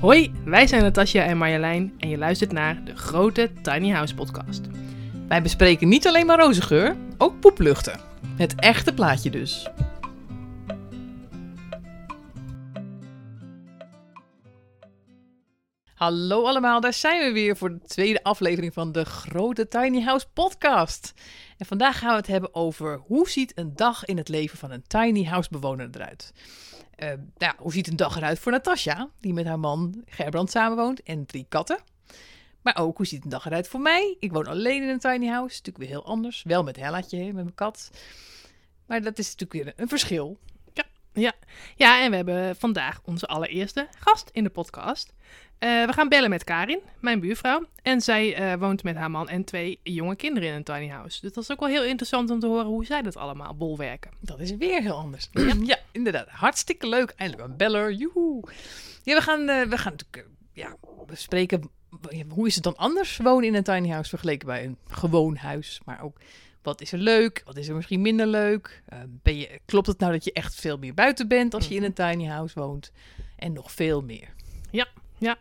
Hoi, wij zijn Natasja en Marjolein en je luistert naar de grote Tiny House podcast. Wij bespreken niet alleen maar rozengeur, ook poepluchten. Het echte plaatje dus. Hallo allemaal, daar zijn we weer voor de tweede aflevering van de grote Tiny House podcast. En vandaag gaan we het hebben over hoe ziet een dag in het leven van een tiny house bewoner eruit. Uh, nou, hoe ziet een dag eruit voor Natasja, die met haar man Gerbrand samenwoont en drie katten. Maar ook hoe ziet een dag eruit voor mij? Ik woon alleen in een tiny house, natuurlijk weer heel anders. Wel met Hellaatje, met mijn kat. Maar dat is natuurlijk weer een verschil. Ja, ja. ja, en we hebben vandaag onze allereerste gast in de podcast. Uh, we gaan bellen met Karin, mijn buurvrouw. En zij uh, woont met haar man en twee jonge kinderen in een tiny house. Dus dat is ook wel heel interessant om te horen hoe zij dat allemaal bolwerken. Dat is weer heel anders. ja, ja, inderdaad. Hartstikke leuk. Eindelijk een beller. Joehoe. Ja, we gaan, uh, we gaan natuurlijk ja, bespreken hoe is het dan anders wonen in een tiny house vergeleken bij een gewoon huis. Maar ook wat is er leuk? Wat is er misschien minder leuk? ben je, klopt het nou dat je echt veel meer buiten bent als je in een tiny house woont? En nog veel meer. Ja, ja.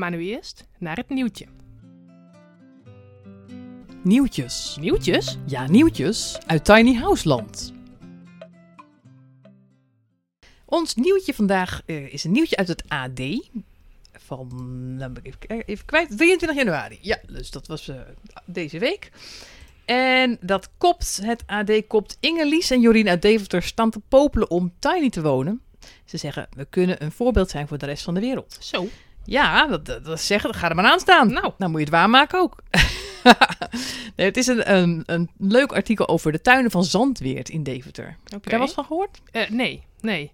Maar nu eerst naar het nieuwtje. Nieuwtjes. Nieuwtjes? Ja, nieuwtjes uit Tiny House Land. Ons nieuwtje vandaag uh, is een nieuwtje uit het AD. Van, nou even, even kwijt, 23 januari. Ja, dus dat was uh, deze week. En dat kopt, het AD kopt Inge Lies en Jorien uit Deventer staan te popelen om tiny te wonen. Ze zeggen, we kunnen een voorbeeld zijn voor de rest van de wereld. Zo. Ja, dat, dat, dat zeggen, ga er maar aan staan. Nou. Dan moet je het waarmaken ook. nee, het is een, een, een, leuk artikel over de tuinen van Zandweert in Deventer. Okay. Heb je daar wat van gehoord? Uh, nee, nee.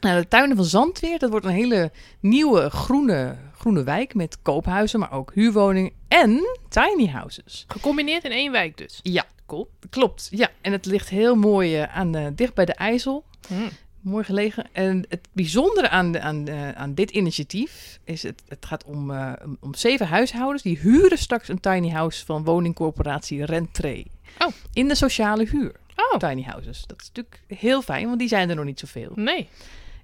Nou, de tuinen van Zandweert, dat wordt een hele nieuwe groene, groene wijk met koophuizen, maar ook huurwoningen en tiny houses. Gecombineerd in één wijk dus? Ja. Cool. Klopt, ja. En het ligt heel mooi uh, aan, uh, dicht bij de IJssel. Hmm. Mooi gelegen. En het bijzondere aan, aan, uh, aan dit initiatief is: het, het gaat om, uh, om zeven huishoudens die huren straks een tiny house van woningcorporatie Rentree. Oh. In de sociale huur. Oh. Tiny houses. Dat is natuurlijk heel fijn, want die zijn er nog niet zoveel. Nee.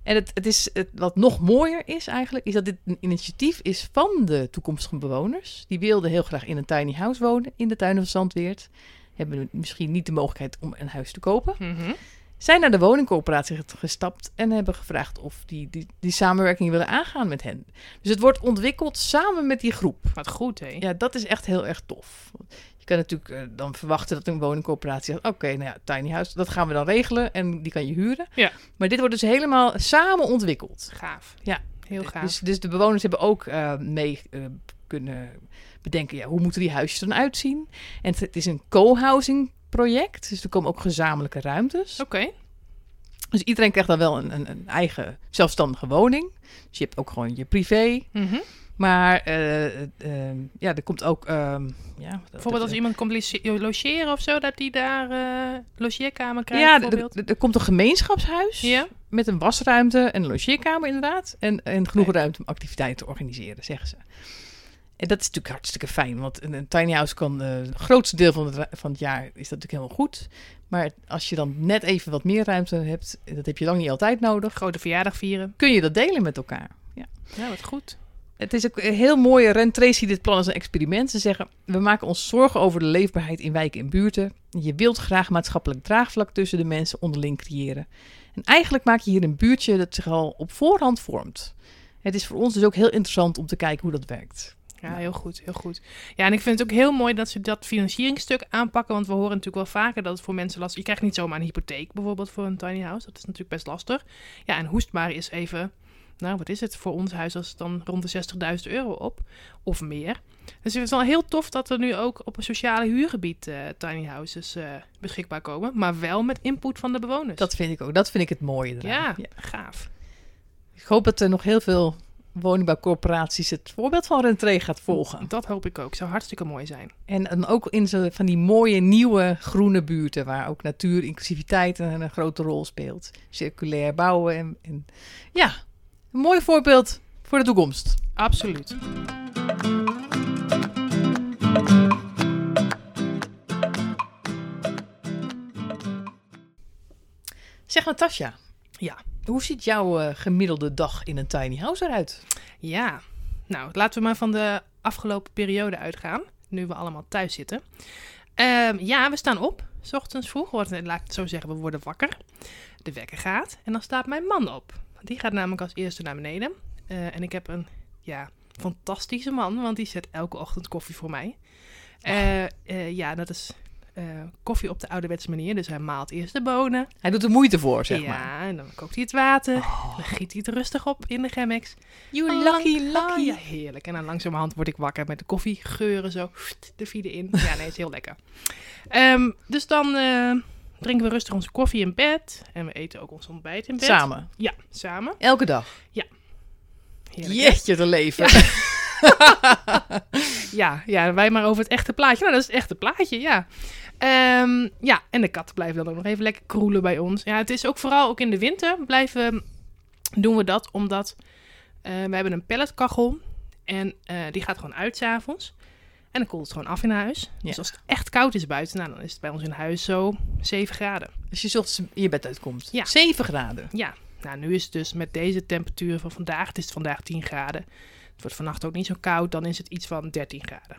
En het, het is, het, wat nog mooier is eigenlijk, is dat dit een initiatief is van de toekomstige bewoners. Die wilden heel graag in een tiny house wonen in de tuinen van Zandweert. Hebben misschien niet de mogelijkheid om een huis te kopen. Mm -hmm zijn naar de woningcoöperatie gestapt en hebben gevraagd of die, die, die samenwerking willen aangaan met hen. Dus het wordt ontwikkeld samen met die groep. Wat goed, hè? Ja, dat is echt heel erg tof. Je kan natuurlijk uh, dan verwachten dat een woningcoöperatie zegt: Oké, nou ja, tiny house, dat gaan we dan regelen en die kan je huren. Ja. Maar dit wordt dus helemaal samen ontwikkeld. Gaaf. Ja, heel gaaf. Dus, dus de bewoners hebben ook uh, mee uh, kunnen bedenken: ja, hoe moeten die huisjes dan uitzien? En het is een co-housing project. Dus er komen ook gezamenlijke ruimtes. Oké. Okay. Dus iedereen krijgt dan wel een, een, een, eigen zelfstandige woning. Dus je hebt ook gewoon je privé. Mm -hmm. Maar uh, uh, ja, er komt ook... ja, bijvoorbeeld als iemand komt logeren of zo, dat die daar uh, logeerkamer krijgt Ja, er komt een gemeenschapshuis ja. met een wasruimte en een logeerkamer inderdaad. En, en genoeg ruimte om activiteiten te organiseren, zeggen ze. En dat is natuurlijk hartstikke fijn, want een, een tiny house kan uh, het grootste deel van het, van het jaar is dat natuurlijk helemaal goed. Maar als je dan net even wat meer ruimte hebt, dat heb je lang niet altijd nodig. Grote verjaardag vieren. Kun je dat delen met elkaar. Ja, ja wat goed. Het is ook heel mooi. Rentree ziet dit plan als een experiment. Ze zeggen, we maken ons zorgen over de leefbaarheid in wijken en buurten. Je wilt graag maatschappelijk draagvlak tussen de mensen onderling creëren. En eigenlijk maak je hier een buurtje dat zich al op voorhand vormt. Het is voor ons dus ook heel interessant om te kijken hoe dat werkt. Ja, heel goed, heel goed. Ja, en ik vind het ook heel mooi dat ze dat financieringstuk aanpakken. Want we horen natuurlijk wel vaker dat het voor mensen lastig is. Je krijgt niet zomaar een hypotheek bijvoorbeeld voor een tiny house. Dat is natuurlijk best lastig. Ja, en hoestbaar is even, nou wat is het voor ons huis als dan rond de 60.000 euro op of meer. Dus het is wel heel tof dat er nu ook op een sociale huurgebied uh, tiny houses uh, beschikbaar komen. Maar wel met input van de bewoners. Dat vind ik ook. Dat vind ik het mooie. Ja, ja. gaaf. Ik hoop dat er nog heel veel woningbouwcorporaties het voorbeeld van Rentree gaat volgen. Dat hoop ik ook. Zou hartstikke mooi zijn. En, en ook in zo van die mooie nieuwe groene buurten, waar ook natuur, inclusiviteit een, een grote rol speelt. Circulair bouwen en, en ja, een mooi voorbeeld voor de toekomst. Absoluut. Zeg Natasja. Ja. Hoe ziet jouw uh, gemiddelde dag in een tiny house eruit? Ja, nou laten we maar van de afgelopen periode uitgaan. Nu we allemaal thuis zitten. Ehm, ja, we staan op. S ochtends vroeg. Wordt, laat ik het zo zeggen, we worden wakker. De wekker gaat. En dan staat mijn man op. Die gaat namelijk als eerste naar beneden. Eh, en ik heb een ja, fantastische man, want die zet elke ochtend koffie voor mij. Eh, eh, ja, dat is eh, koffie op de ouderwetse manier. Dus hij maalt eerst de bonen. Hij doet er moeite voor, zeg ja, maar. en dan kookt hij het water. Oh. Dan giet hij het rustig op in de Chemex. You En lucky, lucky. Ja, heerlijk. En dan langzamerhand word ik wakker met de koffie, geuren zo, de vierde in. Ja, nee, is heel lekker. Ehm, dus dan eh, drinken we rustig onze koffie in bed. En we eten ook ons ontbijt in bed. Samen. Ja, samen. Elke dag. Heerlijk, hè? Jeetje te leven. Ja, ja, wij maar over het echte plaatje. Nou, dat is het echte plaatje, ja. Ehm, ja, en de katten blijven dan ook nog even lekker kroelen bij ons. Ja, het is ook vooral ook in de winter blijven doen we dat, omdat eh, we hebben een pelletkachel en eh, die gaat gewoon uit s'avonds. En dan koelt het gewoon af in huis. Ja. Dus als het echt koud is buiten, nou, dan is het bij ons in huis zo 7 graden. Als je 's ochtends je bed uitkomt. Ja. 7 graden. Ja, nou, nu is het dus met deze temperatuur van vandaag, het is vandaag 10 graden. Het wordt vannacht ook niet zo koud, dan is het iets van 13 graden.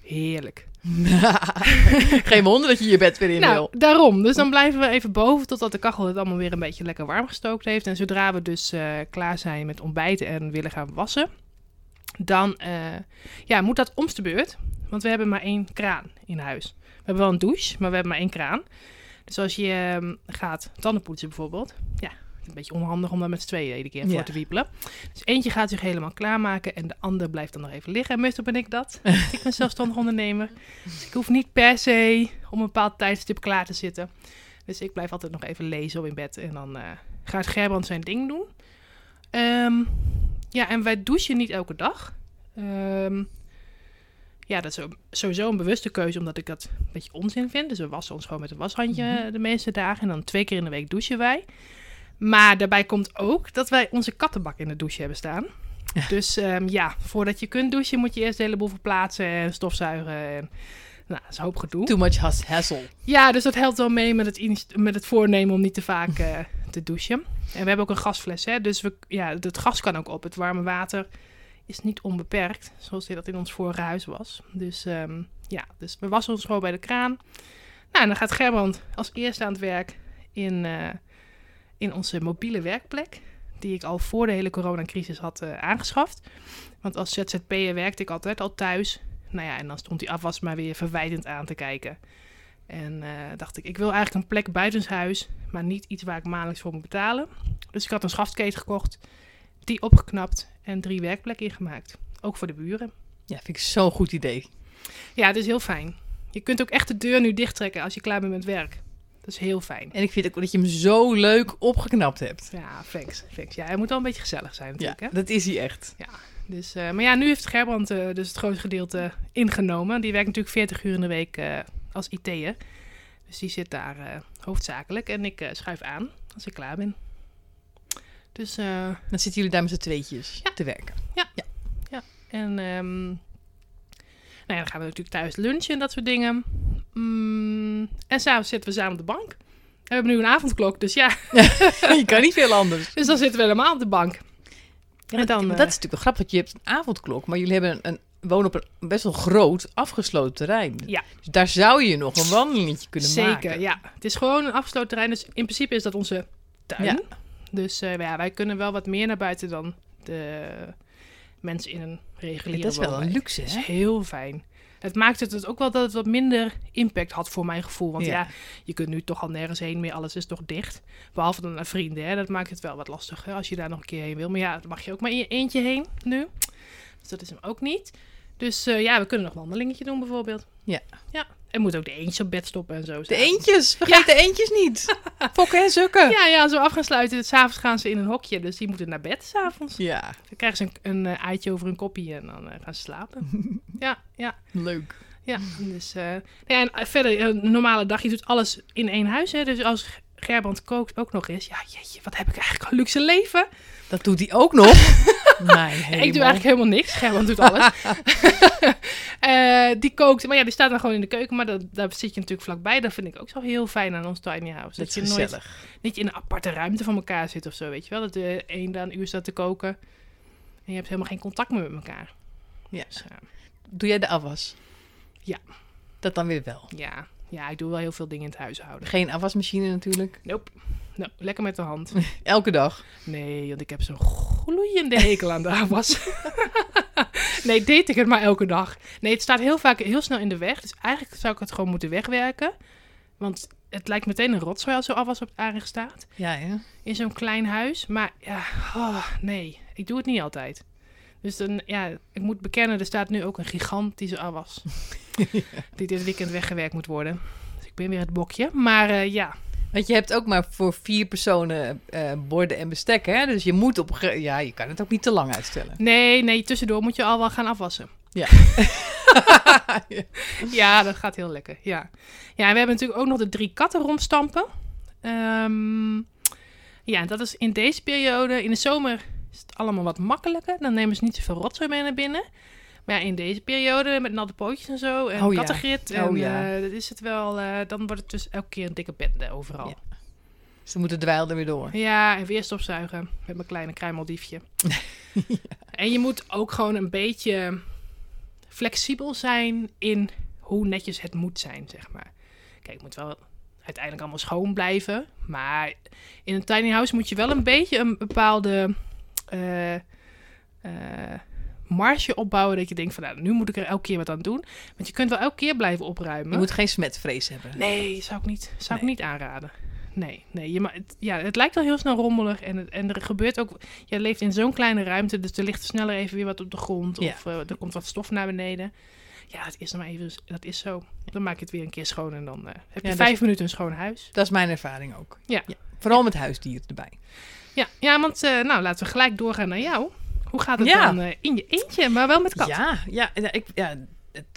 Heerlijk. Geen wonder dat je je bed weer in Nou, wil. daarom. Dus dan blijven we even boven totdat de kachel het allemaal weer een beetje lekker warm gestookt heeft. En zodra we dus eh, klaar zijn met ontbijten en willen gaan wassen, dan eh, ja, moet dat omste beurt. Want we hebben maar één kraan in huis. We hebben wel een douche, maar we hebben maar één kraan. Dus als je ehm, gaat tanden poetsen bijvoorbeeld, ja, een beetje onhandig om daar met z'n tweeën iedere keer Ja. voor te wiepelen. Dus eentje gaat zich helemaal klaarmaken en de ander blijft dan nog even liggen. En meestal ben ik dat. ik ben zelfstandig ondernemer. Dus ik hoef niet per se om een bepaald tijdstip klaar te zitten. Dus ik blijf altijd nog even lezen op in bed. En dan eh, gaat Gerbrand zijn ding doen. Ehm, ja, en wij douchen niet elke dag. Ehm, ja, dat is sowieso een bewuste keuze, omdat ik dat een beetje onzin vind. Dus we wassen ons gewoon met een washandje Mhm. de meeste dagen. En dan twee keer in de week douchen wij. Maar daarbij komt ook dat wij onze kattenbak in de douche hebben staan. Dus ehm, ja, voordat je kunt douchen moet je eerst een heleboel verplaatsen en stofzuigen. En, nou, dat is een hoop gedoe. Too much has- hassle. Ja, dus dat helpt wel mee met het, met het voornemen om niet te vaak eh, te douchen. En we hebben ook een gasfles, hè. Dus we, ja, het gas kan ook op. Het warme water is niet onbeperkt, zoals dat in ons vorige huis was. Dus ehm, ja, dus we wassen ons gewoon bij de kraan. Nou, en dan gaat Gerbrand als eerste aan het werk in, eh, in onze mobiele werkplek. Die ik al voor de hele coronacrisis had eh, aangeschaft. Want als ZZP'er werkte ik altijd al thuis. Nou ja, en dan stond die afwas maar weer verwijtend aan te kijken. En eh, dacht ik, ik wil eigenlijk een plek buitenshuis, maar niet iets waar ik maandelijks voor moet betalen. Dus ik had een schaftketen gekocht, die opgeknapt en drie werkplekken ingemaakt. Ook voor de buren. Ja, vind ik zo'n goed idee. Ja, het is heel fijn. Je kunt ook echt de deur nu dichttrekken als je klaar bent met werk. Dat is heel fijn. En ik vind ook dat je hem zo leuk opgeknapt hebt. Ja, thanks. thanks. Ja, hij moet wel een beetje gezellig zijn Ja, natuurlijk. Hè? dat is hij echt. Dus, eh, maar ja, nu heeft Gerbrand eh, dus het grootste gedeelte ingenomen. Die werkt natuurlijk 40 uur in de week eh, als IT'er. Dus die zit daar hoofdzakelijk. En ik schuif aan als ik klaar ben. Dus, Dan zitten jullie daar met z'n tweetjes te werken. en ehm, ja, dan gaan we natuurlijk thuis lunchen en dat soort dingen. Mm, en s'avonds zitten we samen op de bank. En we hebben nu een avondklok, dus ja. je kan niet veel anders. Dus dan zitten we helemaal op de bank. Ja, En dan, maar eh, dat is natuurlijk wel grappig, want je hebt een avondklok, maar jullie hebben een, een, wonen op een best wel groot, afgesloten terrein. Ja. Dus daar zou je nog een wandelingetje kunnen Zeker, maken. ja. Het is gewoon een afgesloten terrein. Dus in principe is dat onze tuin. Ja. Dus eh, ja, wij kunnen wel wat meer naar buiten dan de mensen in een reguliere dat is wel een luxe, Dat is heel fijn. Het maakt het dus ook wel dat het wat minder impact had voor mijn gevoel. Want Ja. ja, je kunt nu toch al nergens heen meer. Alles is toch dicht. Behalve dan naar vrienden. Hè? Dat maakt het wel wat lastiger als je daar nog een keer heen wil. Maar ja, dan mag je ook maar in je eentje heen nu. Dus dat is hem ook niet. Dus eh, ja, we kunnen nog een wandelingetje doen bijvoorbeeld. Ja. Ja. En moet ook de eentjes op bed stoppen en zo. De eentjes, vergeet de eentjes niet. Fokken en zukken. Ja, ja, zo af gaan sluiten. S'avonds gaan ze in een hokje, dus die moeten naar bed s'avonds. Ja, Dan krijgen ze een, een eh, eitje over een kopje en dan eh, gaan ze slapen. ja, ja, leuk. ja. Dus, ja, en verder, een normale dag, je doet alles in één huis. Hè? Dus als Gerbrand kookt ook nog eens, ja, jeetje, wat heb ik eigenlijk een luxe leven. Dat doet hij ook nog. Mijn Ik doe eigenlijk helemaal niks. Gerbrand doet alles. Eh, die kookt, maar ja, die staat dan gewoon in de keuken. Maar dat, daar zit je natuurlijk vlakbij. Dat vind ik ook zo heel fijn aan ons tiny house. Dat je nooit gezellig. niet in een aparte ruimte van elkaar zit of zo, weet je wel. Dat de een daar een uur staat te koken. En je hebt helemaal geen contact meer met elkaar. Ja. Dus, eh, Doe jij de afwas? Ja. Dat dan weer wel. ja. ja, ik doe wel heel veel dingen in het huishouden. Geen afwasmachine natuurlijk. Nope. Nou, lekker met de hand. Elke dag. Nee, want ik heb zo'n gloeiende hekel aan de afwas. nee, deed ik het maar elke dag. Nee, het staat heel vaak heel snel in de weg. Dus eigenlijk zou ik het gewoon moeten wegwerken. Want het lijkt meteen een rotzooi als zo'n afwas op het aanrecht staat. Ja, ja. In zo'n klein huis. Maar ja, oh, nee, ik doe het niet altijd. Dus dan, ja, ik moet bekennen, er staat nu ook een gigantische afwas. Die dit weekend weggewerkt moet worden. Dus ik ben weer het bokje. Maar eh, ja, Want je hebt ook maar voor vier personen eh, borden en bestek, hè? Dus je moet op... Ja, je kan het ook niet te lang uitstellen. nee, nee, tussendoor moet je al wel gaan afwassen. Ja. Ja, dat gaat heel lekker. Ja, ja en we hebben natuurlijk ook nog de drie katten rondstampen. Ehm, ja, en dat is in deze periode. In de zomer is het allemaal wat makkelijker. Dan nemen ze niet zoveel rotzooi mee naar binnen. Maar ja, in deze periode met natte pootjes en zo. En Oh ja. kattengrit. En Oh ja. eh, dat is het wel. eh, dan wordt het dus elke keer een dikke bende overal. Ja. Dus dan moet de dweil er weer door. Ja, en weer stofzuigen met mijn kleine kruimeldiefje. En je moet ook gewoon een beetje flexibel zijn in hoe netjes het moet zijn, zeg maar. Kijk, het moet wel uiteindelijk allemaal schoon blijven. Maar in een tiny house moet je wel een beetje een bepaalde eh, marge opbouwen. Dat je denkt van, nou, nu moet ik er elke keer wat aan doen. Want je kunt wel elke keer blijven opruimen. Je moet geen smetvrees hebben. Nee, zou ik niet, zou ik niet aanraden. Nee, nee. Je, het, ja, het lijkt wel heel snel rommelig. En, het- en er gebeurt ook... Je leeft in zo'n kleine ruimte, dus er ligt sneller even weer wat op de grond. Ja. Of eh, er komt wat stof naar beneden. Ja, dat is maar even... Dat is zo. Dan maak je het weer een keer schoon en dan eh, heb je Ja, vijf is- minuten een schoon huis. Dat is mijn ervaring ook. Ja. Vooral met huisdieren erbij. Ja, ja want eh, nou, laten we gelijk doorgaan naar jou. Hoe gaat het Ja. dan eh, in je eentje, maar wel met kat? Ja, ja, ja, ik, ja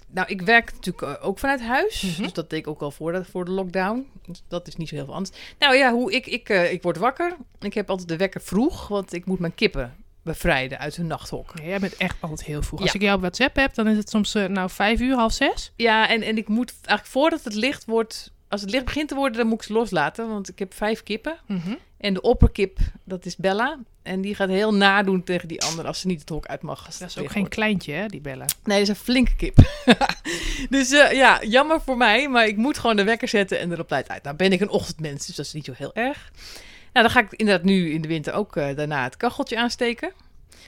nou, ik werk natuurlijk eh, ook vanuit huis. Mhm. Dus dat deed ik ook al voor de, voor de lockdown. Dus dat is niet zo heel veel anders. Nou ja, hoe ik, ik, eh, ik word wakker. Ik heb altijd de wekker vroeg, want ik moet mijn kippen bevrijden uit hun nachthok. Ja, Jij bent echt altijd heel vroeg. Als ik jou op WhatsApp heb, dan is het soms eh, nou vijf uur, half zes. Ja, en, en ik moet eigenlijk voordat het licht wordt... Als het licht begint te worden, dan moet ik ze loslaten. Want ik heb vijf kippen. Mhm. En de opperkip, dat is Bella. En die gaat heel nadoen tegen die andere als ze niet het hok uit mag. Dat is ook geen wordt. kleintje, hè, die bellen. Nee, dat is een flinke kip. dus eh, ja, jammer voor mij. Maar ik moet gewoon de wekker zetten en erop tijd uit. Nou ben ik een ochtendmens, dus dat is niet zo heel erg. Nou, dan ga ik inderdaad nu in de winter ook eh, daarna het kacheltje aansteken.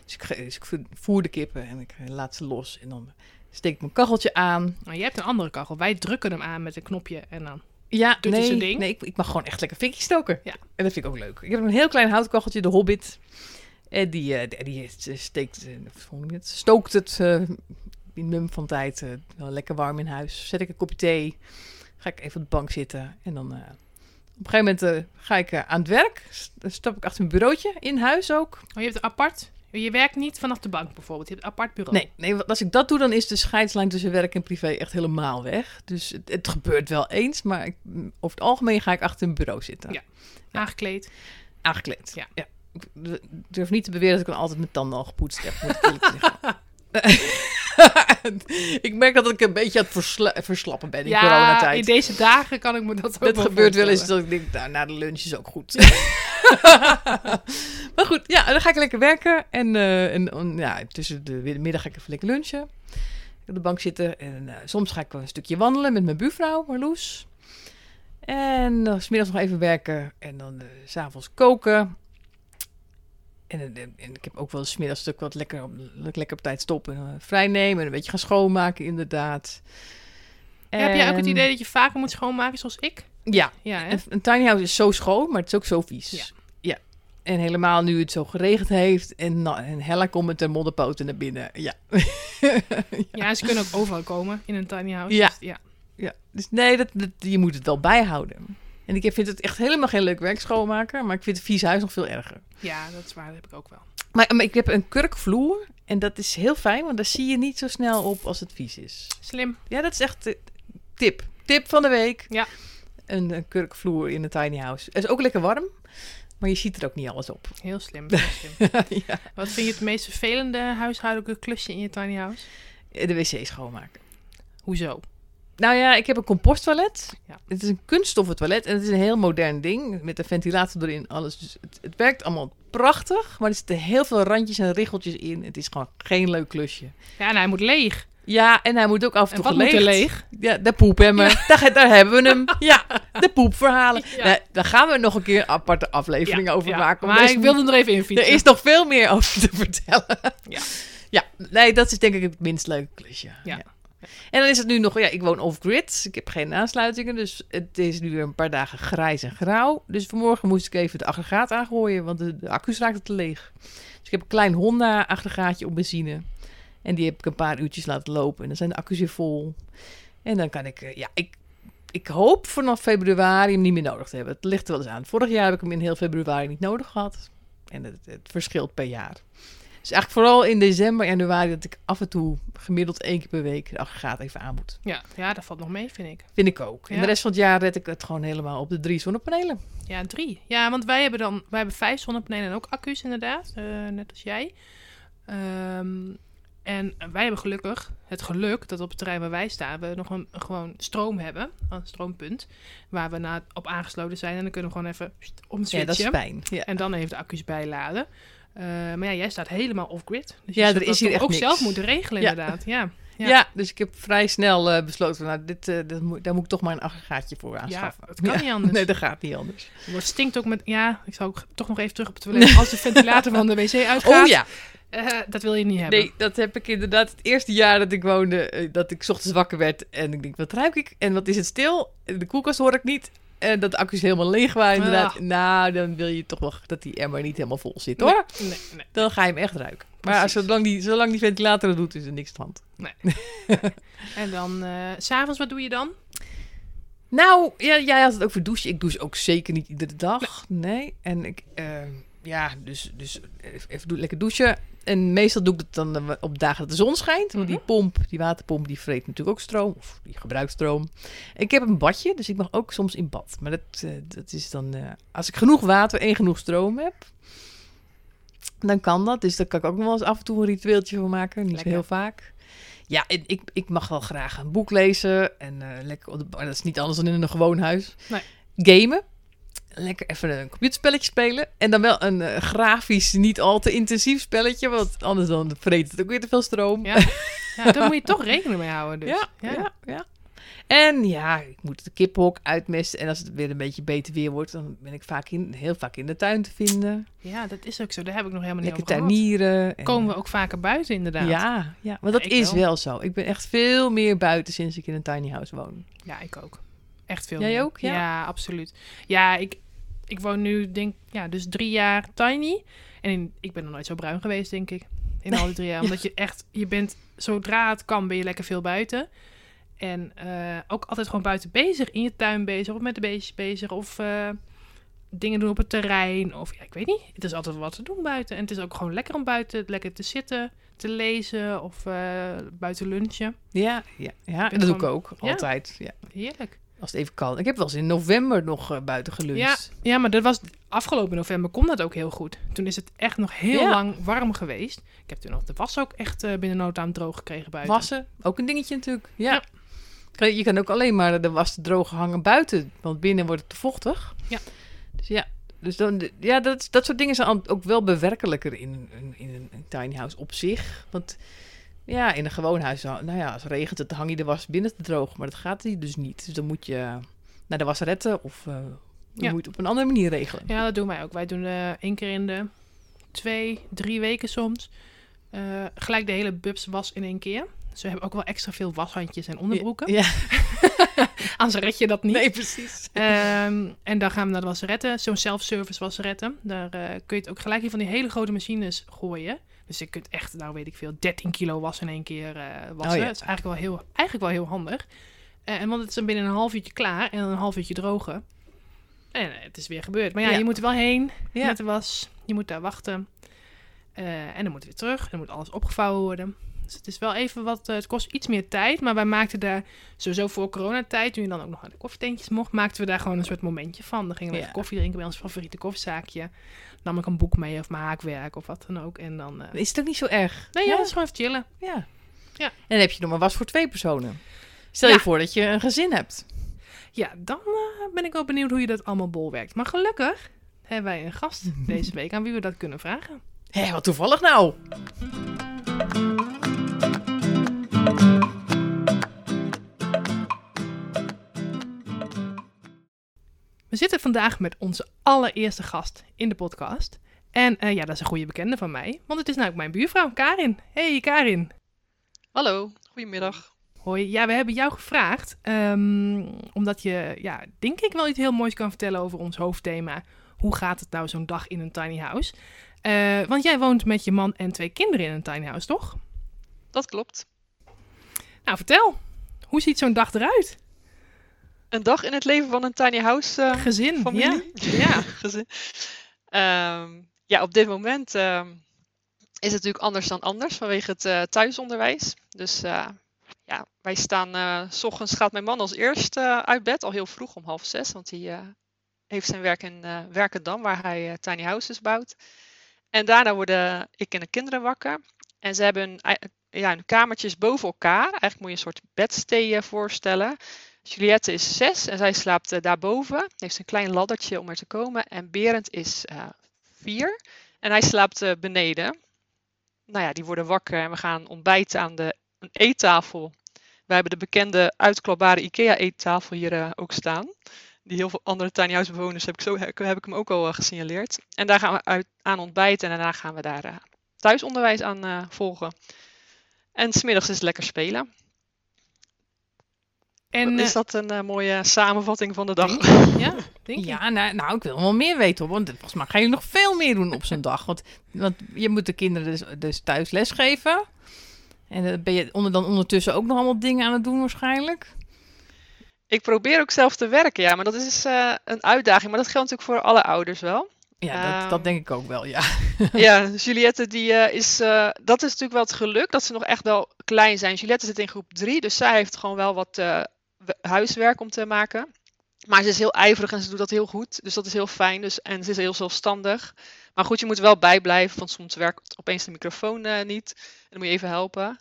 Dus ik, dus ik voer de kippen en ik eh, laat ze los. En dan steek ik mijn kacheltje aan. Maar jij hebt een andere kachel. Wij drukken hem aan met een knopje en dan... Ja, Doet hij nee, zijn ding? nee ik, ik mag gewoon echt lekker fikjes stoken. Ja. En dat vind ik ook leuk. Ik heb een heel klein houtkacheltje, de Hobbit. En die, eh, die die steekt, eh, het? stookt het eh, in mum van tijd eh, wel lekker warm in huis. Zet ik een kopje thee, ga ik even op de bank zitten. En dan eh, op een gegeven moment eh, ga ik eh, aan het werk. Dan stap ik achter mijn bureautje, in huis ook. Oh, je hebt een apart... Je werkt niet vanaf de bank bijvoorbeeld. Je hebt een apart bureau. Nee, nee, want als ik dat doe, dan is de scheidslijn tussen werk en privé echt helemaal weg. Dus het, het gebeurt wel eens, maar ik, over het algemeen ga ik achter een bureau zitten. Ja. Aangekleed. Aangekleed. Ja. Ik durf niet te beweren dat ik dan altijd mijn tanden al gepoetst heb, moet ik merk dat ik een beetje aan het versla- verslappen ben in ja, coronatijd. in deze dagen kan ik me dat ook Dat gebeurt wel eens dat ik denk, nou, na de lunch is ook goed. maar goed, ja, dan ga ik lekker werken. En, eh, en ja, tussen de middag ga ik even lekker lunchen. Op de bank zitten. En eh, soms ga ik wel een stukje wandelen met mijn buurvrouw, Marloes. En dan 's middags nog even werken. En dan eh, s s'avonds koken. En, en ik heb ook wel eens 's middags stuk wat lekker op, lekker op tijd stoppen. En, vrij nemen en een beetje gaan schoonmaken, inderdaad. Ja, heb jij ook het idee dat je vaker moet schoonmaken zoals ik? Ja, Ja, hè? een, een tiny house is zo schoon, maar het is ook zo vies. Ja. En helemaal nu het zo geregend heeft en, en Hella komt met de modderpoten naar binnen. Ja. Ja, ze kunnen ook overal komen in een tiny house. Ja. Dus, ja. ja. Dus nee, dat, dat- je moet het wel bijhouden. En ik vind het echt helemaal geen leuk werk schoonmaken, maar ik vind het vies huis nog veel erger. ja, dat is waar. Dat heb ik ook wel. Maar, maar ik heb een kurkvloer en dat is heel fijn, want daar zie je niet zo snel op als het vies is. Slim. Ja, dat is echt eh, tip. Tip van de week. Ja. Een, een kurkvloer in een tiny house. Het is ook lekker warm, maar je ziet er ook niet alles op. Heel slim. Heel slim. ja. Wat vind je het meest vervelende huishoudelijke klusje in je tiny house? De wc schoonmaken. Hoezo? nou ja, ik heb een composttoilet. Ja. Het is een kunststoffen toilet en het is een heel modern ding met een ventilator erin, alles. Dus het, het werkt allemaal prachtig, maar er zitten heel veel randjes en richeltjes in. Het is gewoon geen leuk klusje. Ja, en hij moet leeg. Ja, en hij moet ook af en En toe geleegd. leeg? Ja, de poepemmer. Daar, daar hebben we hem. Ja, de poepverhalen. Ja. Daar gaan we nog een keer een aparte aflevering Ja, over ja. maken. Maar ik wilde er even in fietsen. Er is nog veel meer over te vertellen. Ja. Ja, nee, dat is denk ik het minst leuke klusje. Ja. En dan is het nu nog, ja, ik woon off-grid. Ik heb geen aansluitingen, dus het is nu weer een paar dagen grijs en grauw. Dus vanmorgen moest ik even het aggregaat aangooien, want de, de accu's raakten te leeg. Dus ik heb een klein Honda-aggregaatje op benzine. En die heb ik een paar uurtjes laten lopen. En dan zijn de accu's weer vol. En dan kan ik, eh, ja, ik, ik hoop vanaf februari hem niet meer nodig te hebben. Het ligt er wel eens aan. Vorig jaar heb ik hem in heel februari niet nodig gehad. En het, het verschilt per jaar. Dus eigenlijk vooral in december, januari, dat ik af en toe gemiddeld één keer per week de aggregaat even aan moet. Ja, ja, dat valt nog mee, vind ik. Vind ik ook. En Ja. de rest van het jaar red ik het gewoon helemaal op de drie zonnepanelen. Ja, drie. Ja, want wij hebben dan wij hebben vijf zonnepanelen en ook accu's inderdaad, eh, net als jij. Ehm, en wij hebben gelukkig het geluk dat op het terrein waar wij staan we nog een, gewoon stroom hebben, een stroompunt, waar we na, op aangesloten zijn en dan kunnen we gewoon even pst, Ja, omswitchen dat is fijn. Ja. en dan even de accu's bijladen. Eh, maar ja, jij staat helemaal off-grid. Dus Ja, er is dat hier echt ook niks. zelf moeten regelen Ja. inderdaad. Ja. Ja. Ja. dus ik heb vrij snel eh, besloten, nou, dit, dat moet, daar moet ik toch maar een aggregaatje voor aanschaffen. het kan niet anders. Nee, dat gaat niet anders. Het stinkt ook met, ja, ik zou ook toch nog even terug op het toilet. Als de ventilator van de wc uitgaat, Oh ja, eh, dat wil je niet hebben. nee, dat heb ik inderdaad het eerste jaar dat ik woonde, eh, dat ik 's ochtends wakker werd en ik denk, wat ruik ik? En wat is het stil? De koelkast hoor ik niet. En dat de accu's helemaal leeg waren inderdaad. Nou, dan wil je toch wel dat die emmer niet helemaal vol zit hoor. Nee, nee, nee. Dan ga je hem echt ruiken. Maar zolang die, zolang die ventilator het doet, is er niks aan de hand. En dan, eh, s s'avonds, wat doe je dan? Nou, ja, jij had het ook voor douchen. Ik douche ook zeker niet iedere dag. Nee. En ik, eh, ja, dus, dus even doe, lekker douchen. En meestal doe ik het dan eh, op dagen dat de zon schijnt. Want die Mhm. pomp, die waterpomp, die vreet natuurlijk ook stroom. Of die gebruikt stroom. Ik heb een badje, dus ik mag ook soms in bad. Maar dat, eh, dat is dan... eh, als ik genoeg water en genoeg stroom heb... Dan kan dat. Dus daar kan ik ook nog wel eens af en toe een ritueeltje van maken. Niet Lekker. zo heel vaak. Ja, en ik, ik mag wel graag een boek lezen. En eh, lekker op de, maar dat is niet anders dan in een gewoon huis. Nee. Gamen. Lekker even een computerspelletje spelen. En dan wel een eh, grafisch, niet al te intensief spelletje. Want anders dan vreet het ook weer te veel stroom. Ja, ja daar moet je toch rekening mee houden. Dus. Ja, ja, ja. En ja, ik moet de kiphok uitmesten. En als het weer een beetje beter weer wordt, dan ben ik vaak in, heel vaak in de tuin te vinden. Ja, dat is ook zo. Daar heb ik nog helemaal niet Lekker over tuinieren. En, Komen we ook vaker buiten inderdaad. Ja, ja, want dat is wel. wel zo. Ik ben echt veel meer buiten sinds ik in een tiny house woon. Ja, ik ook. Echt veel Jij meer. ook, ja? Ja, absoluut. Ja, ik, ik woon nu, denk ja, dus drie jaar tiny. En in- ik ben nog nooit zo bruin geweest, denk ik. In al die drie jaar. Omdat je echt, je bent, zodra het kan, ben je lekker veel buiten. En eh, ook altijd gewoon buiten bezig. In je tuin bezig, of met de beestjes bezig. Of eh, dingen doen op het terrein. Of ja, ik weet niet. Het is altijd wat te doen buiten. En het is ook gewoon lekker om buiten lekker te zitten, te lezen. Of eh, buiten lunchen. Ja, ja, ja. dat doe ik ook. Altijd. Ja. Heerlijk. Als het even kan. Ik heb wel eens in november nog eh, buiten geluncht. Ja, ja, maar dat was afgelopen november kon dat ook heel goed. Toen is het echt nog heel Ja. lang warm geweest. Ik heb toen nog de was ook echt eh, binnen no time droog gekregen buiten. Wassen, ook een dingetje natuurlijk. Ja. Ja. Je kan ook alleen maar de was droog hangen buiten, want binnen wordt het te vochtig. Ja. Dus ja, dus dan, ja dat, dat soort dingen zijn ook wel bewerkelijker in, een- in een tiny house op zich. Want ja, in een gewoon huis, nou ja, als het regent, het, hang je de was binnen te droog. Maar dat gaat hier dus niet. Dus dan moet je naar de wasseretten of Ja. moet je het op een andere manier regelen. Ja, dat doen wij ook. Wij doen eh één keer in de twee, drie weken soms. eh, gelijk de hele bubs was in één keer. Dus we hebben ook wel extra veel washandjes en onderbroeken. Ja, Anders red je dat niet. nee, precies. Ehm, en dan gaan we naar de wasseretten. Zo'n self-service wasseretten. Daar kun je het ook gelijk in van die hele grote machines gooien. Dus je kunt echt, nou weet ik veel, 13 kilo was in één keer eh, wassen. Oh ja. Dat is eigenlijk wel heel, eigenlijk wel heel handig. Eh, en want het is dan binnen een half uurtje klaar en dan een half uurtje drogen. En eh, het is weer gebeurd. Maar ja, Ja. je moet er wel heen Ja. met de was. Je moet daar wachten. En dan moet het weer terug. Dan moet alles opgevouwen worden. Dus het is wel even wat... eh, het kost iets meer tijd. Maar wij maakten daar sowieso voor coronatijd... toen je dan ook nog naar de koffietentjes mocht... maakten we daar gewoon een soort momentje van. Dan gingen we Ja. even koffie drinken bij ons favoriete koffiezaakje. Nam ik een boek mee of mijn haakwerk of wat dan ook. En dan... eh, Is het ook niet zo erg? nee, ja, dat is gewoon even chillen. Ja. Ja. En dan heb je nog maar was voor twee personen. Stel je voor dat je een gezin hebt. Ja, dan eh, ben ik wel benieuwd hoe je dat allemaal bolwerkt. Maar gelukkig hebben wij een gast deze week aan wie we dat kunnen vragen. Hé, wat toevallig nou. We zitten vandaag met onze allereerste gast in de podcast. En eh, ja, dat is een goede bekende van mij, want het is namelijk mijn buurvrouw, Karin. Hey Karin. Hallo, goedemiddag. Hoi, ja, we hebben jou gevraagd, ehm, omdat je, ja, denk ik wel iets heel moois kan vertellen over ons hoofdthema. Hoe gaat het nou zo'n dag in een tiny house? Eh, want jij woont met je man en twee kinderen in een tiny house, toch? Dat klopt. Nou, vertel. Hoe ziet zo'n dag eruit? Een dag in het leven van een tiny house eh, Gezin, ja. familie. Ja. Gezin. Ehm, ja, op dit moment ehm, is het natuurlijk anders dan anders vanwege het eh, thuisonderwijs. Dus ja, wij staan, s ochtends gaat mijn man als eerst uit bed, al heel vroeg om half zes, want hij heeft zijn werk in eh Werkendam, waar hij tiny houses bouwt. En daarna worden ik en de kinderen wakker. En ze hebben ja, hun kamertjes boven elkaar. Eigenlijk moet je een soort bedstee eh, voorstellen. Juliette is zes en zij slaapt eh, daarboven. Heeft een klein laddertje om er te komen. En Berend is eh, vier en hij slaapt beneden. Nou ja, die worden wakker en we gaan ontbijten aan de een eettafel. We hebben de bekende uitklapbare IKEA-eettafel hier ook staan. Die heel veel andere tiny house bewoners heb ik, zo, heb ik hem ook al eh, gesignaleerd. En daar gaan we uit, aan ontbijten en daarna gaan we daar eh, thuisonderwijs aan eh, volgen. En smiddags is het lekker spelen. En, is dat een mooie samenvatting van de dag? ja, denk ik. Ja, nou, nou, ik wil wel meer weten hoor. Want volgens mij ga je nog veel meer doen op zo'n dag. Want, want je moet de kinderen dus, dus thuis lesgeven. En dan ben je onder, dan ondertussen ook nog allemaal dingen aan het doen waarschijnlijk. Ik probeer ook zelf te werken, ja, maar dat is eh, een uitdaging. Maar dat geldt natuurlijk voor alle ouders wel. Ja, dat, Ehm. dat denk ik ook wel, ja. ja, Juliette, die eh, is, eh, dat is natuurlijk wel het geluk dat ze nog echt wel klein zijn. Juliette zit in groep 3, dus zij heeft gewoon wel wat we- huiswerk om te maken. Maar ze is heel ijverig en ze doet dat heel goed. Dus dat is heel fijn. Dus, en ze is heel zelfstandig. Maar goed, je moet er wel bijblijven, want soms werkt opeens de microfoon niet. En dan moet je even helpen.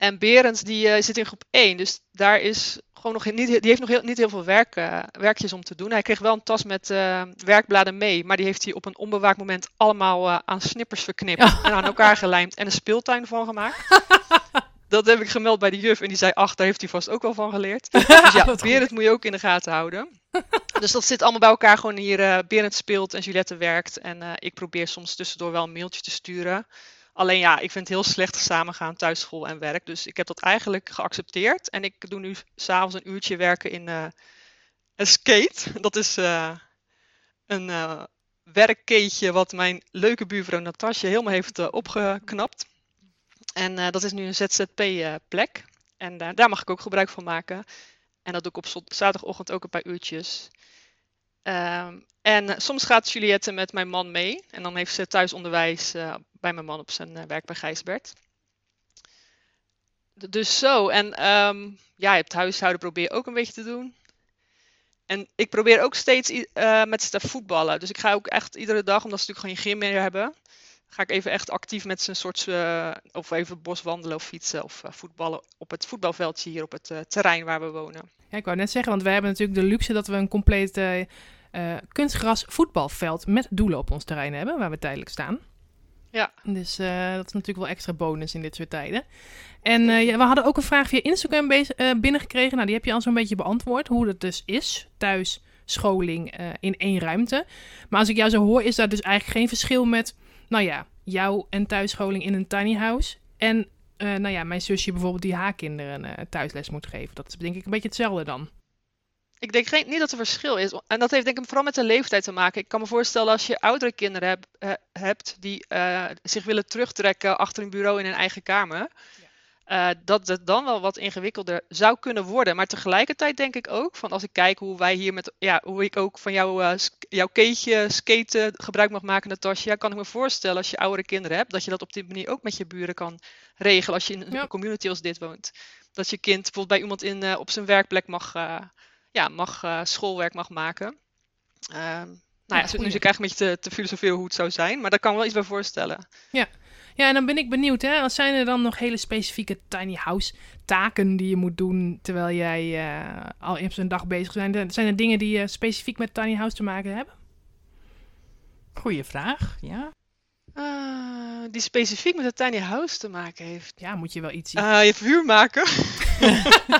En Berend, die eh, zit in groep 1. Dus daar is gewoon nog niet, die heeft nog heel, niet heel veel werk, eh, werkjes om te doen. Hij kreeg wel een tas met eh, werkbladen mee. Maar die heeft hij op een onbewaakt moment allemaal aan snippers verknipt. En aan elkaar gelijmd en een speeltuin van gemaakt. Dat heb ik gemeld bij de juf en die zei, ach, daar heeft hij vast ook wel van geleerd. Dus ja. Berend moet je ook in de gaten houden. Dus dat zit allemaal bij elkaar gewoon hier. Berend speelt en Juliette werkt. En ik probeer soms tussendoor wel een mailtje te sturen. Alleen ja, ik vind het heel slecht samengaan thuis school en werk. Dus ik heb dat eigenlijk geaccepteerd. En ik doe nu s'avonds een uurtje werken in eh een skate. Dat is eh, een eh werkkeetje wat mijn leuke buurvrouw Natasja helemaal heeft opgeknapt. En dat is nu een ZZP-plek. en daar- mag ik ook gebruik van maken. En dat doe ik op zaterdagochtend ook een paar uurtjes. Ehm, en soms gaat Juliette met mijn man mee. En dan heeft ze thuisonderwijs eh, bij mijn man op zijn eh, werk bij Gijsbert. Dus zo. En ehm, ja, huishouden probeer ook een beetje te doen. En ik probeer ook steeds eh, met ze te voetballen. Dus ik ga ook echt iedere dag, omdat ze natuurlijk geen gym meer hebben, ga ik even echt actief met ze een soort, eh, of even bos wandelen of fietsen of voetballen op het voetbalveldje hier op het terrein waar we wonen. Ja, ik wou net zeggen, want wij hebben natuurlijk de luxe dat we een compleet kunstgras voetbalveld met doelen op ons terrein hebben, waar we tijdelijk staan. Ja. Dus eh, dat is natuurlijk wel extra bonus in dit soort tijden. En eh, ja, we hadden ook een vraag via Instagram eh, binnengekregen. Nou, die heb je al zo'n beetje beantwoord. Hoe dat dus is, thuis, scholing in één ruimte. Maar als ik jou zo hoor, is daar dus eigenlijk geen verschil met, nou ja, jou en thuisscholing in een tiny house. En, nou ja, mijn zusje bijvoorbeeld die haar kinderen thuisles moet geven. Dat is denk ik een beetje hetzelfde dan. Ik denk geen, niet dat er verschil is. En dat heeft denk ik vooral met de leeftijd te maken. Ik kan me voorstellen als je oudere kinderen heb- eh, hebt die eh, zich willen terugtrekken achter een bureau in hun eigen kamer. eh, dat het dan wel wat ingewikkelder zou kunnen worden. Maar tegelijkertijd denk ik ook, van als ik kijk hoe wij hier met, ja, hoe ik ook van jouw, keetje skaten gebruik mag maken, Natasja, kan ik me voorstellen als je oudere kinderen hebt, dat je dat op die manier ook met je buren kan regelen als je in een Ja. community als dit woont. Dat je kind bijvoorbeeld bij iemand in, op zijn werkplek mag, ja, mag eh, schoolwerk mag maken. Ehm, nou ja, Ja, nu zit ik eigenlijk een beetje te, te filosoferen hoe het zou zijn, maar daar kan ik wel iets bij voorstellen. Ja, en dan ben ik benieuwd, hè. Als zijn er dan nog hele specifieke tiny house taken die je moet doen terwijl jij eh, al op zo'n dag bezig bent? Zijn er dingen die eh, specifiek met tiny house te maken hebben? Goeie vraag, ja. Ah, die specifiek met het tiny house te maken heeft. Ja, moet je wel iets zien. Ah, je vuur maken.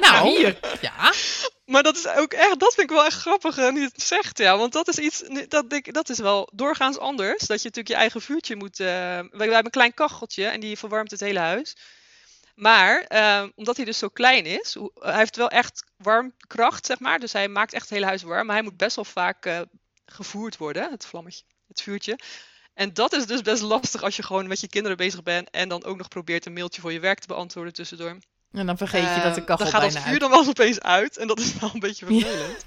Nou, hier. ja. Maar dat is ook echt, dat vind ik wel echt grappig nu het zegt, ja. Want dat is iets, dat, ik, dat is wel doorgaans anders. Dat je natuurlijk je eigen vuurtje moet... eh, wij, wij hebben een klein kacheltje en die verwarmt het hele huis. Maar eh, omdat hij dus zo klein is, hij heeft wel echt warmkracht, zeg maar. Dus hij maakt echt het hele huis warm. Maar hij moet best wel vaak eh, gevoerd worden, het vlammetje, het vuurtje. En dat is dus best lastig als je gewoon met je kinderen bezig bent en dan ook nog probeert een mailtje voor je werk te beantwoorden tussendoor. En dan vergeet je dat de Eh, kachel Dan gaat dat vuur uit. dan wel eens opeens uit en dat is wel een beetje vervelend.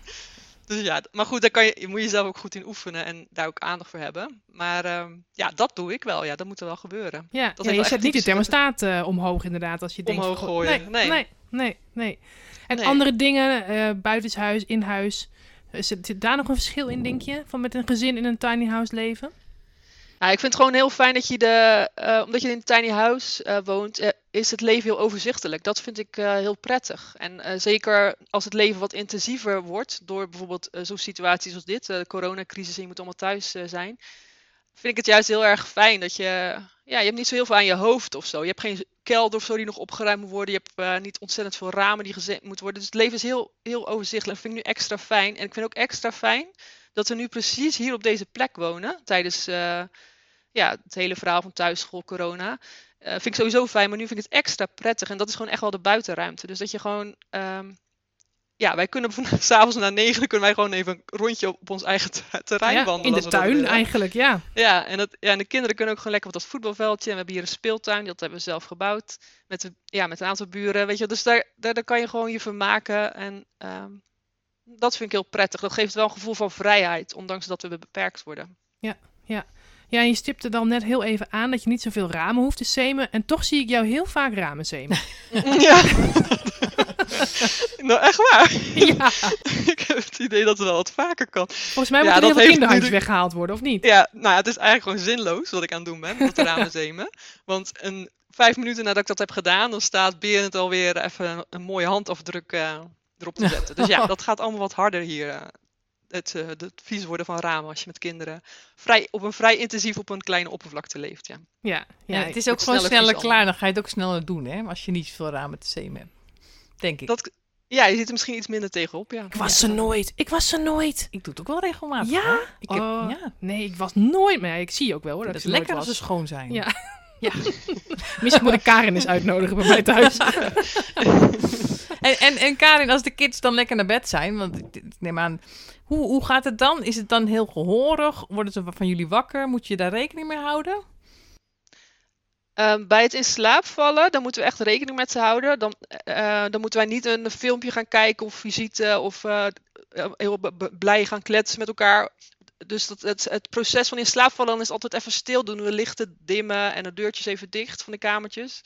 Dus ja, maar goed, daar kan je, je moet jezelf ook goed in oefenen en daar ook aandacht voor hebben. Maar ehm, ja, dat doe ik wel. Ja, dat moet er wel gebeuren. Ja, Dat ja, is je zet niet de thermostaat eh, omhoog inderdaad als je denkt... Omhoog gooien. Nee, Nee. nee, nee, nee. En Nee. andere dingen, eh buitenshuis, in huis... Is het- Zit daar nog een verschil in, denk je? Van met een gezin in een tiny house leven? Ja, ik vind het gewoon heel fijn dat je de, eh, omdat je in een tiny house eh, woont, eh, is het leven heel overzichtelijk. Dat vind ik heel prettig. En zeker als het leven wat intensiever wordt door bijvoorbeeld zo'n situaties als dit, de coronacrisis en je moet allemaal thuis zijn, vind ik het juist heel erg fijn dat je, ja, je hebt niet zo heel veel aan je hoofd of zo. Je hebt geen kelder of zo die nog opgeruimd moet worden. Je hebt niet ontzettend veel ramen die gezet moeten worden. Dus het leven is heel, heel overzichtelijk. Dat vind ik nu extra fijn. En ik vind ook extra fijn dat we nu precies hier op deze plek wonen tijdens ja, het hele verhaal van thuisschool, corona. Eh, vind ik sowieso fijn, maar nu vind ik het extra prettig. En dat is gewoon echt wel de buitenruimte. Dus dat je gewoon... ehm, ja, wij kunnen van- s'avonds na negen kunnen wij gewoon even een rondje op, ons eigen te- terrein Ja, wandelen. in de tuin eigenlijk, ja. Ja en, dat, ja, en de kinderen kunnen ook gewoon lekker op dat voetbalveldje. En we hebben hier een speeltuin, dat hebben we zelf gebouwd. Met, de, ja, met een aantal buren, weet je. Dus daar, daar, daar kan je gewoon je vermaken. En ehm, dat vind ik heel prettig. Dat geeft wel een gevoel van vrijheid, ondanks dat we beperkt worden. Ja, en je stipte dan net heel even aan dat je niet zoveel ramen hoeft te semen. En toch zie ik jou heel vaak ramen semen. Ja. nou, echt waar. ja, ik heb het idee dat het wel wat vaker kan. volgens mij Ja, moeten er dat heel veel kinderhandjes weggehaald worden, of niet? Ja, nou ja, het is eigenlijk gewoon zinloos wat ik aan het doen ben, dat ramen zemen. Want een, vijf minuten nadat ik dat heb gedaan, dan staat Berend alweer even een, een mooie handafdruk eh, erop te zetten. Dus ja, dat gaat allemaal wat harder hier. eh, het, eh, het vies worden van ramen als je met kinderen vrij, op een vrij intensief op een kleine oppervlakte leeft. Ja. Ja, Ja, het is ook gewoon sneller sneller klaar. Dan ga je het ook sneller doen, hè? Als je niet zoveel ramen te zemen hebt. Denk ik. Dat, ja, je zit er misschien iets minder tegenop. Ja. Ik was er nooit. Ik was er nooit. Ik doe het ook wel regelmatig. Ja? hoor. Ik heb, Oh, ja. Nee, ik was nooit. Maar ik zie ook wel hoor. Het Dat is er lekker als ze schoon zijn. Ja. Ja. Misschien moet ik Karin eens uitnodigen bij mij thuis. En, en, en Karin, als de kids dan lekker naar bed zijn, want ik neem aan, hoe, hoe gaat het dan? Is het dan heel gehorig? Worden ze van jullie wakker? Moet je daar rekening mee houden? Ehm, bij het in slaap vallen, dan moeten we echt rekening met ze houden. Dan, eh, dan moeten wij niet een filmpje gaan kijken of visite of eh, eh, heel blij gaan kletsen met elkaar. Dus dat, het, het proces van in slaap vallen is altijd even stil doen. We lichten dimmen en de deurtjes even dicht van de kamertjes.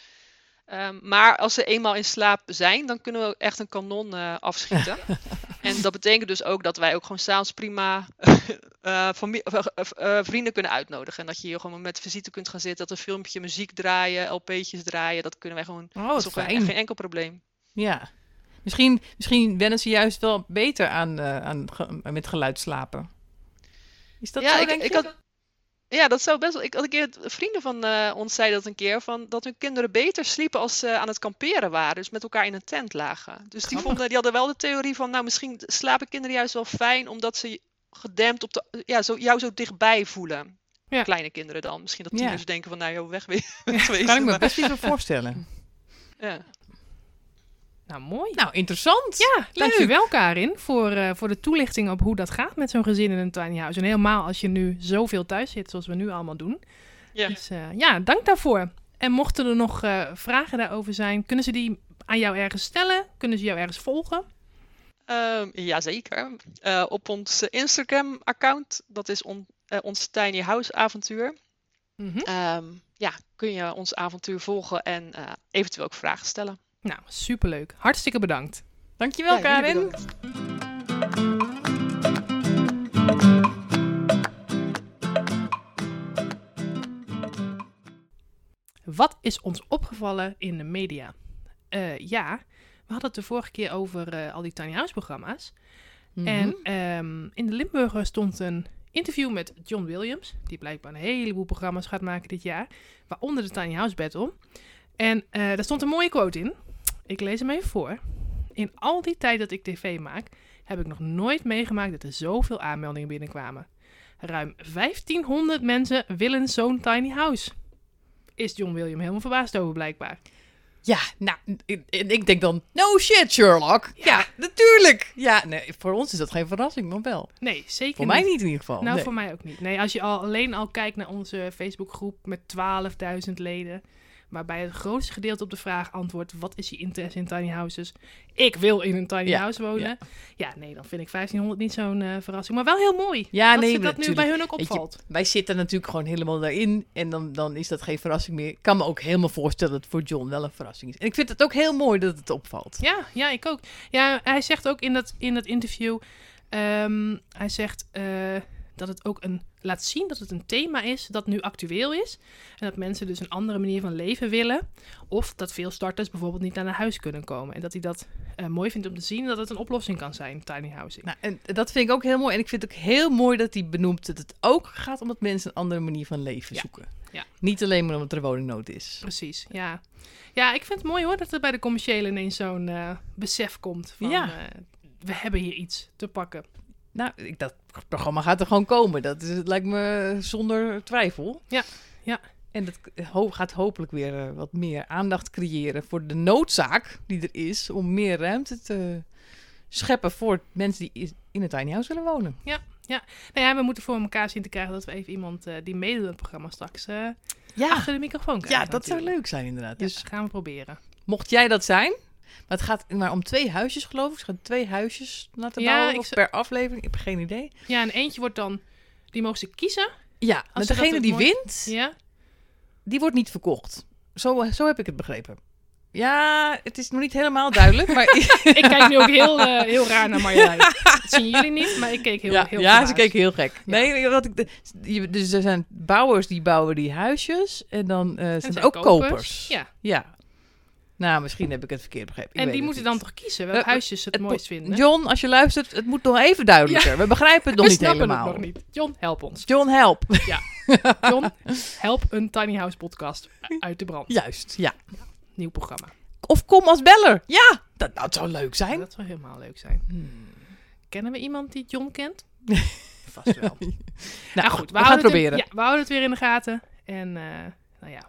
Ehm, maar als ze eenmaal in slaap zijn, dan kunnen we echt een kanon eh, afschieten. en dat betekent dus ook dat wij ook gewoon s'avonds prima eh, eh, vrienden kunnen uitnodigen. En dat je hier gewoon met visite kunt gaan zitten. Dat een filmpje muziek draaien, LP'tjes draaien. Dat kunnen wij gewoon. Oh, dat is geen, enkel probleem. Ja. Misschien, misschien wennen ze juist wel beter aan, aan ge- met geluid slapen. Is dat ja, zo, ik, denk ik had, ja, dat zou best wel. Ik had een keer vrienden van eh, ons zeiden dat een keer van dat hun kinderen beter sliepen als ze aan het kamperen waren, dus met elkaar in een tent lagen. Dus die Grappig. vonden, die hadden wel de theorie van, nou misschien slapen kinderen juist wel fijn omdat ze gedempt op de, ja, zo, jou zo dichtbij voelen. Ja. Kleine kinderen dan. Misschien dat Ja. tieners denken van, nou joh, weg weer. Kan ik me best niet meer voorstellen. Ja. Nou, mooi. Nou, interessant. Ja, dankjewel Karin voor, eh, voor de toelichting op hoe dat gaat met zo'n gezin in een tiny house. En helemaal als je nu zoveel thuis zit, zoals we nu allemaal doen. Ja. Dus eh, ja, dank daarvoor. En mochten er nog eh, vragen daarover zijn, kunnen ze die aan jou ergens stellen? Kunnen ze jou ergens volgen? Ehm, jazeker. Op ons Instagram-account, dat is on- ons Tiny House avontuur. Mhm. Ehm, ja, kun je ons avontuur volgen en eventueel ook vragen stellen. Nou, superleuk. Hartstikke bedankt. Dankjewel, Ja, Karin. wat is ons opgevallen in de media? Eh, ja, we hadden het de vorige keer over eh, al die tiny house programma's. Mhm. En ehm, in de Limburger stond een interview met John Williams, die blijkbaar een heleboel programma's gaat maken dit jaar, waaronder de Tiny House Battle. En eh, daar stond een mooie quote in. Ik lees hem even voor. In al die tijd dat ik tv maak, heb ik nog nooit meegemaakt dat er zoveel aanmeldingen binnenkwamen. Ruim 1500 mensen willen zo'n tiny house. Is John William helemaal verbaasd over, blijkbaar. Ja, nou, ik, ik denk dan, no shit Sherlock. Ja, Ja. natuurlijk. Ja, nee, voor ons is dat geen verrassing, maar wel. Nee, zeker Voor mij niet in ieder geval. Nou, Nee. voor mij ook niet. Nee, als je al, alleen al kijkt naar onze Facebookgroep met 12.000 leden, waarbij het grootste gedeelte op de vraag antwoordt: wat is je interesse in tiny houses? Ik wil in een tiny Ja, house wonen. Ja. nee, dan vind ik 1500 niet zo'n eh, verrassing, maar wel heel mooi. Ja, dat nee, dat nu bij hun ook je, opvalt. Wij zitten natuurlijk gewoon helemaal daarin. En dan, dan is dat geen verrassing meer. Ik kan me ook helemaal voorstellen dat het voor John wel een verrassing is. En ik vind het ook heel mooi dat het opvalt. Ja, ja, ik ook. Ja, hij zegt ook in dat, in dat interview, ehm, hij zegt eh, dat het ook een, laat zien dat het een thema is dat nu actueel is. En dat mensen dus een andere manier van leven willen. Of dat veel starters bijvoorbeeld niet naar huis kunnen komen. En dat hij dat eh, mooi vindt om te zien dat het een oplossing kan zijn, tiny housing. Nou, en dat vind ik ook heel mooi. En ik vind het ook heel mooi dat hij benoemt dat het ook gaat om dat mensen een andere manier van leven Ja. zoeken. Ja. Niet alleen maar omdat er woningnood is. Precies, ja. Ja, ik vind het mooi hoor dat er bij de commerciële ineens zo'n eh, besef komt van... Ja. eh, we hebben hier iets te pakken. Nou, ik, dat programma gaat er gewoon komen. Dat is, het lijkt me zonder twijfel. Ja, ja. En dat ho- gaat hopelijk weer eh, wat meer aandacht creëren voor de noodzaak die er is om meer ruimte te scheppen voor mensen die in een tiny house willen wonen. Nou ja, we moeten voor elkaar zien te krijgen dat we even iemand eh, die meedoet aan het programma straks eh, Ja, achter de microfoon krijgen. ja dat zou leuk zijn inderdaad. Ja, Dus gaan we proberen. mocht jij dat zijn, maar het gaat maar om twee huisjes geloof ik. Ze gaan twee huisjes laten Ja, bouwen per aflevering. Ik heb geen idee. Ja, en eentje wordt dan, die mogen ze kiezen. Ja, dat degene die wint, Ja, die wordt niet verkocht. Zo, zo heb ik het begrepen. Ja, het is nog niet helemaal duidelijk, maar... ik kijk nu ook heel, eh, heel raar naar Marjolein. Dat zien jullie niet, maar ik keek heel, ja, heel ja ze keken heel gek. Nee, wat ik, de- dus er zijn bouwers die bouwen die huisjes en dan eh, En zijn er zijn ook kopers. Ja, Ja. Nou, misschien heb ik het verkeerd begrepen. Ik en die moeten dan toch kiezen welke Eh, huisjes ze het, het mo- mooist vinden. John, als je luistert, het moet nog even duidelijker. We begrijpen het nog niet snappen helemaal. het nog niet. John, help ons. John, help. John, help een Tiny House podcast uit de brand. Juist, ja. Nieuw programma. Of kom als beller. Ja, dat, dat zou leuk zijn. Dat zou helemaal leuk zijn. Hmm. Kennen we iemand die John kent? Vast wel. Nou, Nou goed, we gaan het proberen. ja, we houden het weer in de gaten. En eh, nou ja,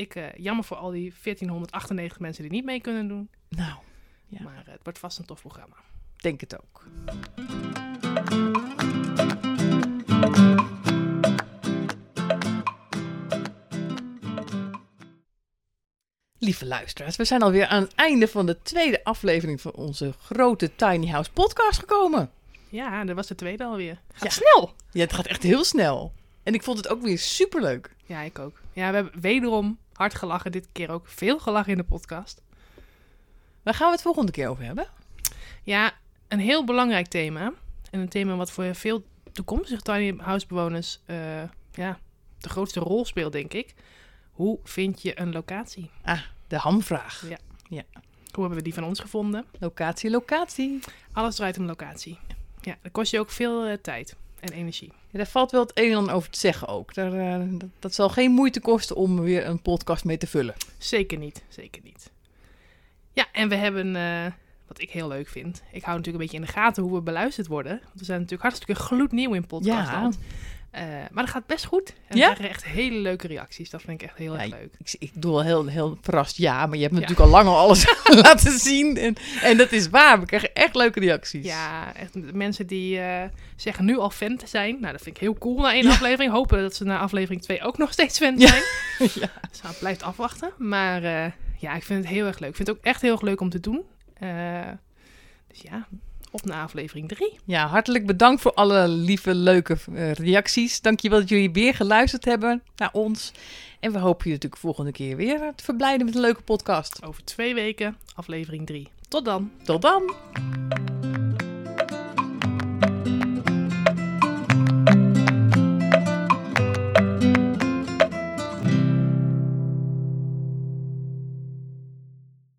ik eh, jammer voor al die 1498 mensen die niet mee kunnen doen. Nou, Ja. Maar eh, het wordt vast een tof programma. denk het ook. Lieve luisteraars, we zijn alweer aan het einde van de tweede aflevering van onze grote Tiny House podcast gekomen. Ja, dat was de tweede alweer. Gaat Ja. snel! Ja, het gaat echt heel snel. En ik vond het ook weer superleuk. Ja, ik ook. Ja, we hebben wederom hard gelachen. Dit keer ook veel gelachen in de podcast. Waar gaan we het volgende keer over hebben? Ja, een heel belangrijk thema. En een thema wat voor veel toekomstige tiny house bewoners eh, ja, de grootste rol speelt, denk ik. Hoe vind je een locatie? Ah, de hamvraag. Hoe hebben we die van ons gevonden? Locatie, locatie. Alles draait om locatie. Ja, dat kost je ook veel eh, tijd en energie. Ja, daar valt wel het een en ander over te zeggen ook. Daar, eh, dat, dat zal geen moeite kosten om weer een podcast mee te vullen. Zeker niet, zeker niet. Ja, en we hebben, eh, wat ik heel leuk vind, ik hou natuurlijk een beetje in de gaten hoe we beluisterd worden. Want we zijn natuurlijk hartstikke gloednieuw in podcastland. Eh, maar dat gaat best goed. En Ja? we krijgen echt hele leuke reacties. Dat vind ik echt heel erg leuk. Ik, ik doe wel heel, heel verrast ja, maar je hebt me Ja. natuurlijk al lang al alles laten zien. En, en dat is waar, we krijgen echt leuke reacties. Ja, echt mensen die eh, zeggen nu al fan te zijn. Nou, dat vind ik heel cool na één aflevering. Hopen dat ze na aflevering 2 ook nog steeds fan zijn. Ja. Dus nou, blijft afwachten. Maar eh, ja, ik vind het heel erg leuk. Ik vind het ook echt heel erg leuk om te doen. Dus ja, op naar aflevering 3. Ja, hartelijk bedankt voor alle lieve, leuke eh, reacties. Dankjewel dat jullie weer geluisterd hebben naar ons. En we hopen je natuurlijk volgende keer weer te verblijden met een leuke podcast. Over twee weken, aflevering 3. Tot dan. Tot dan!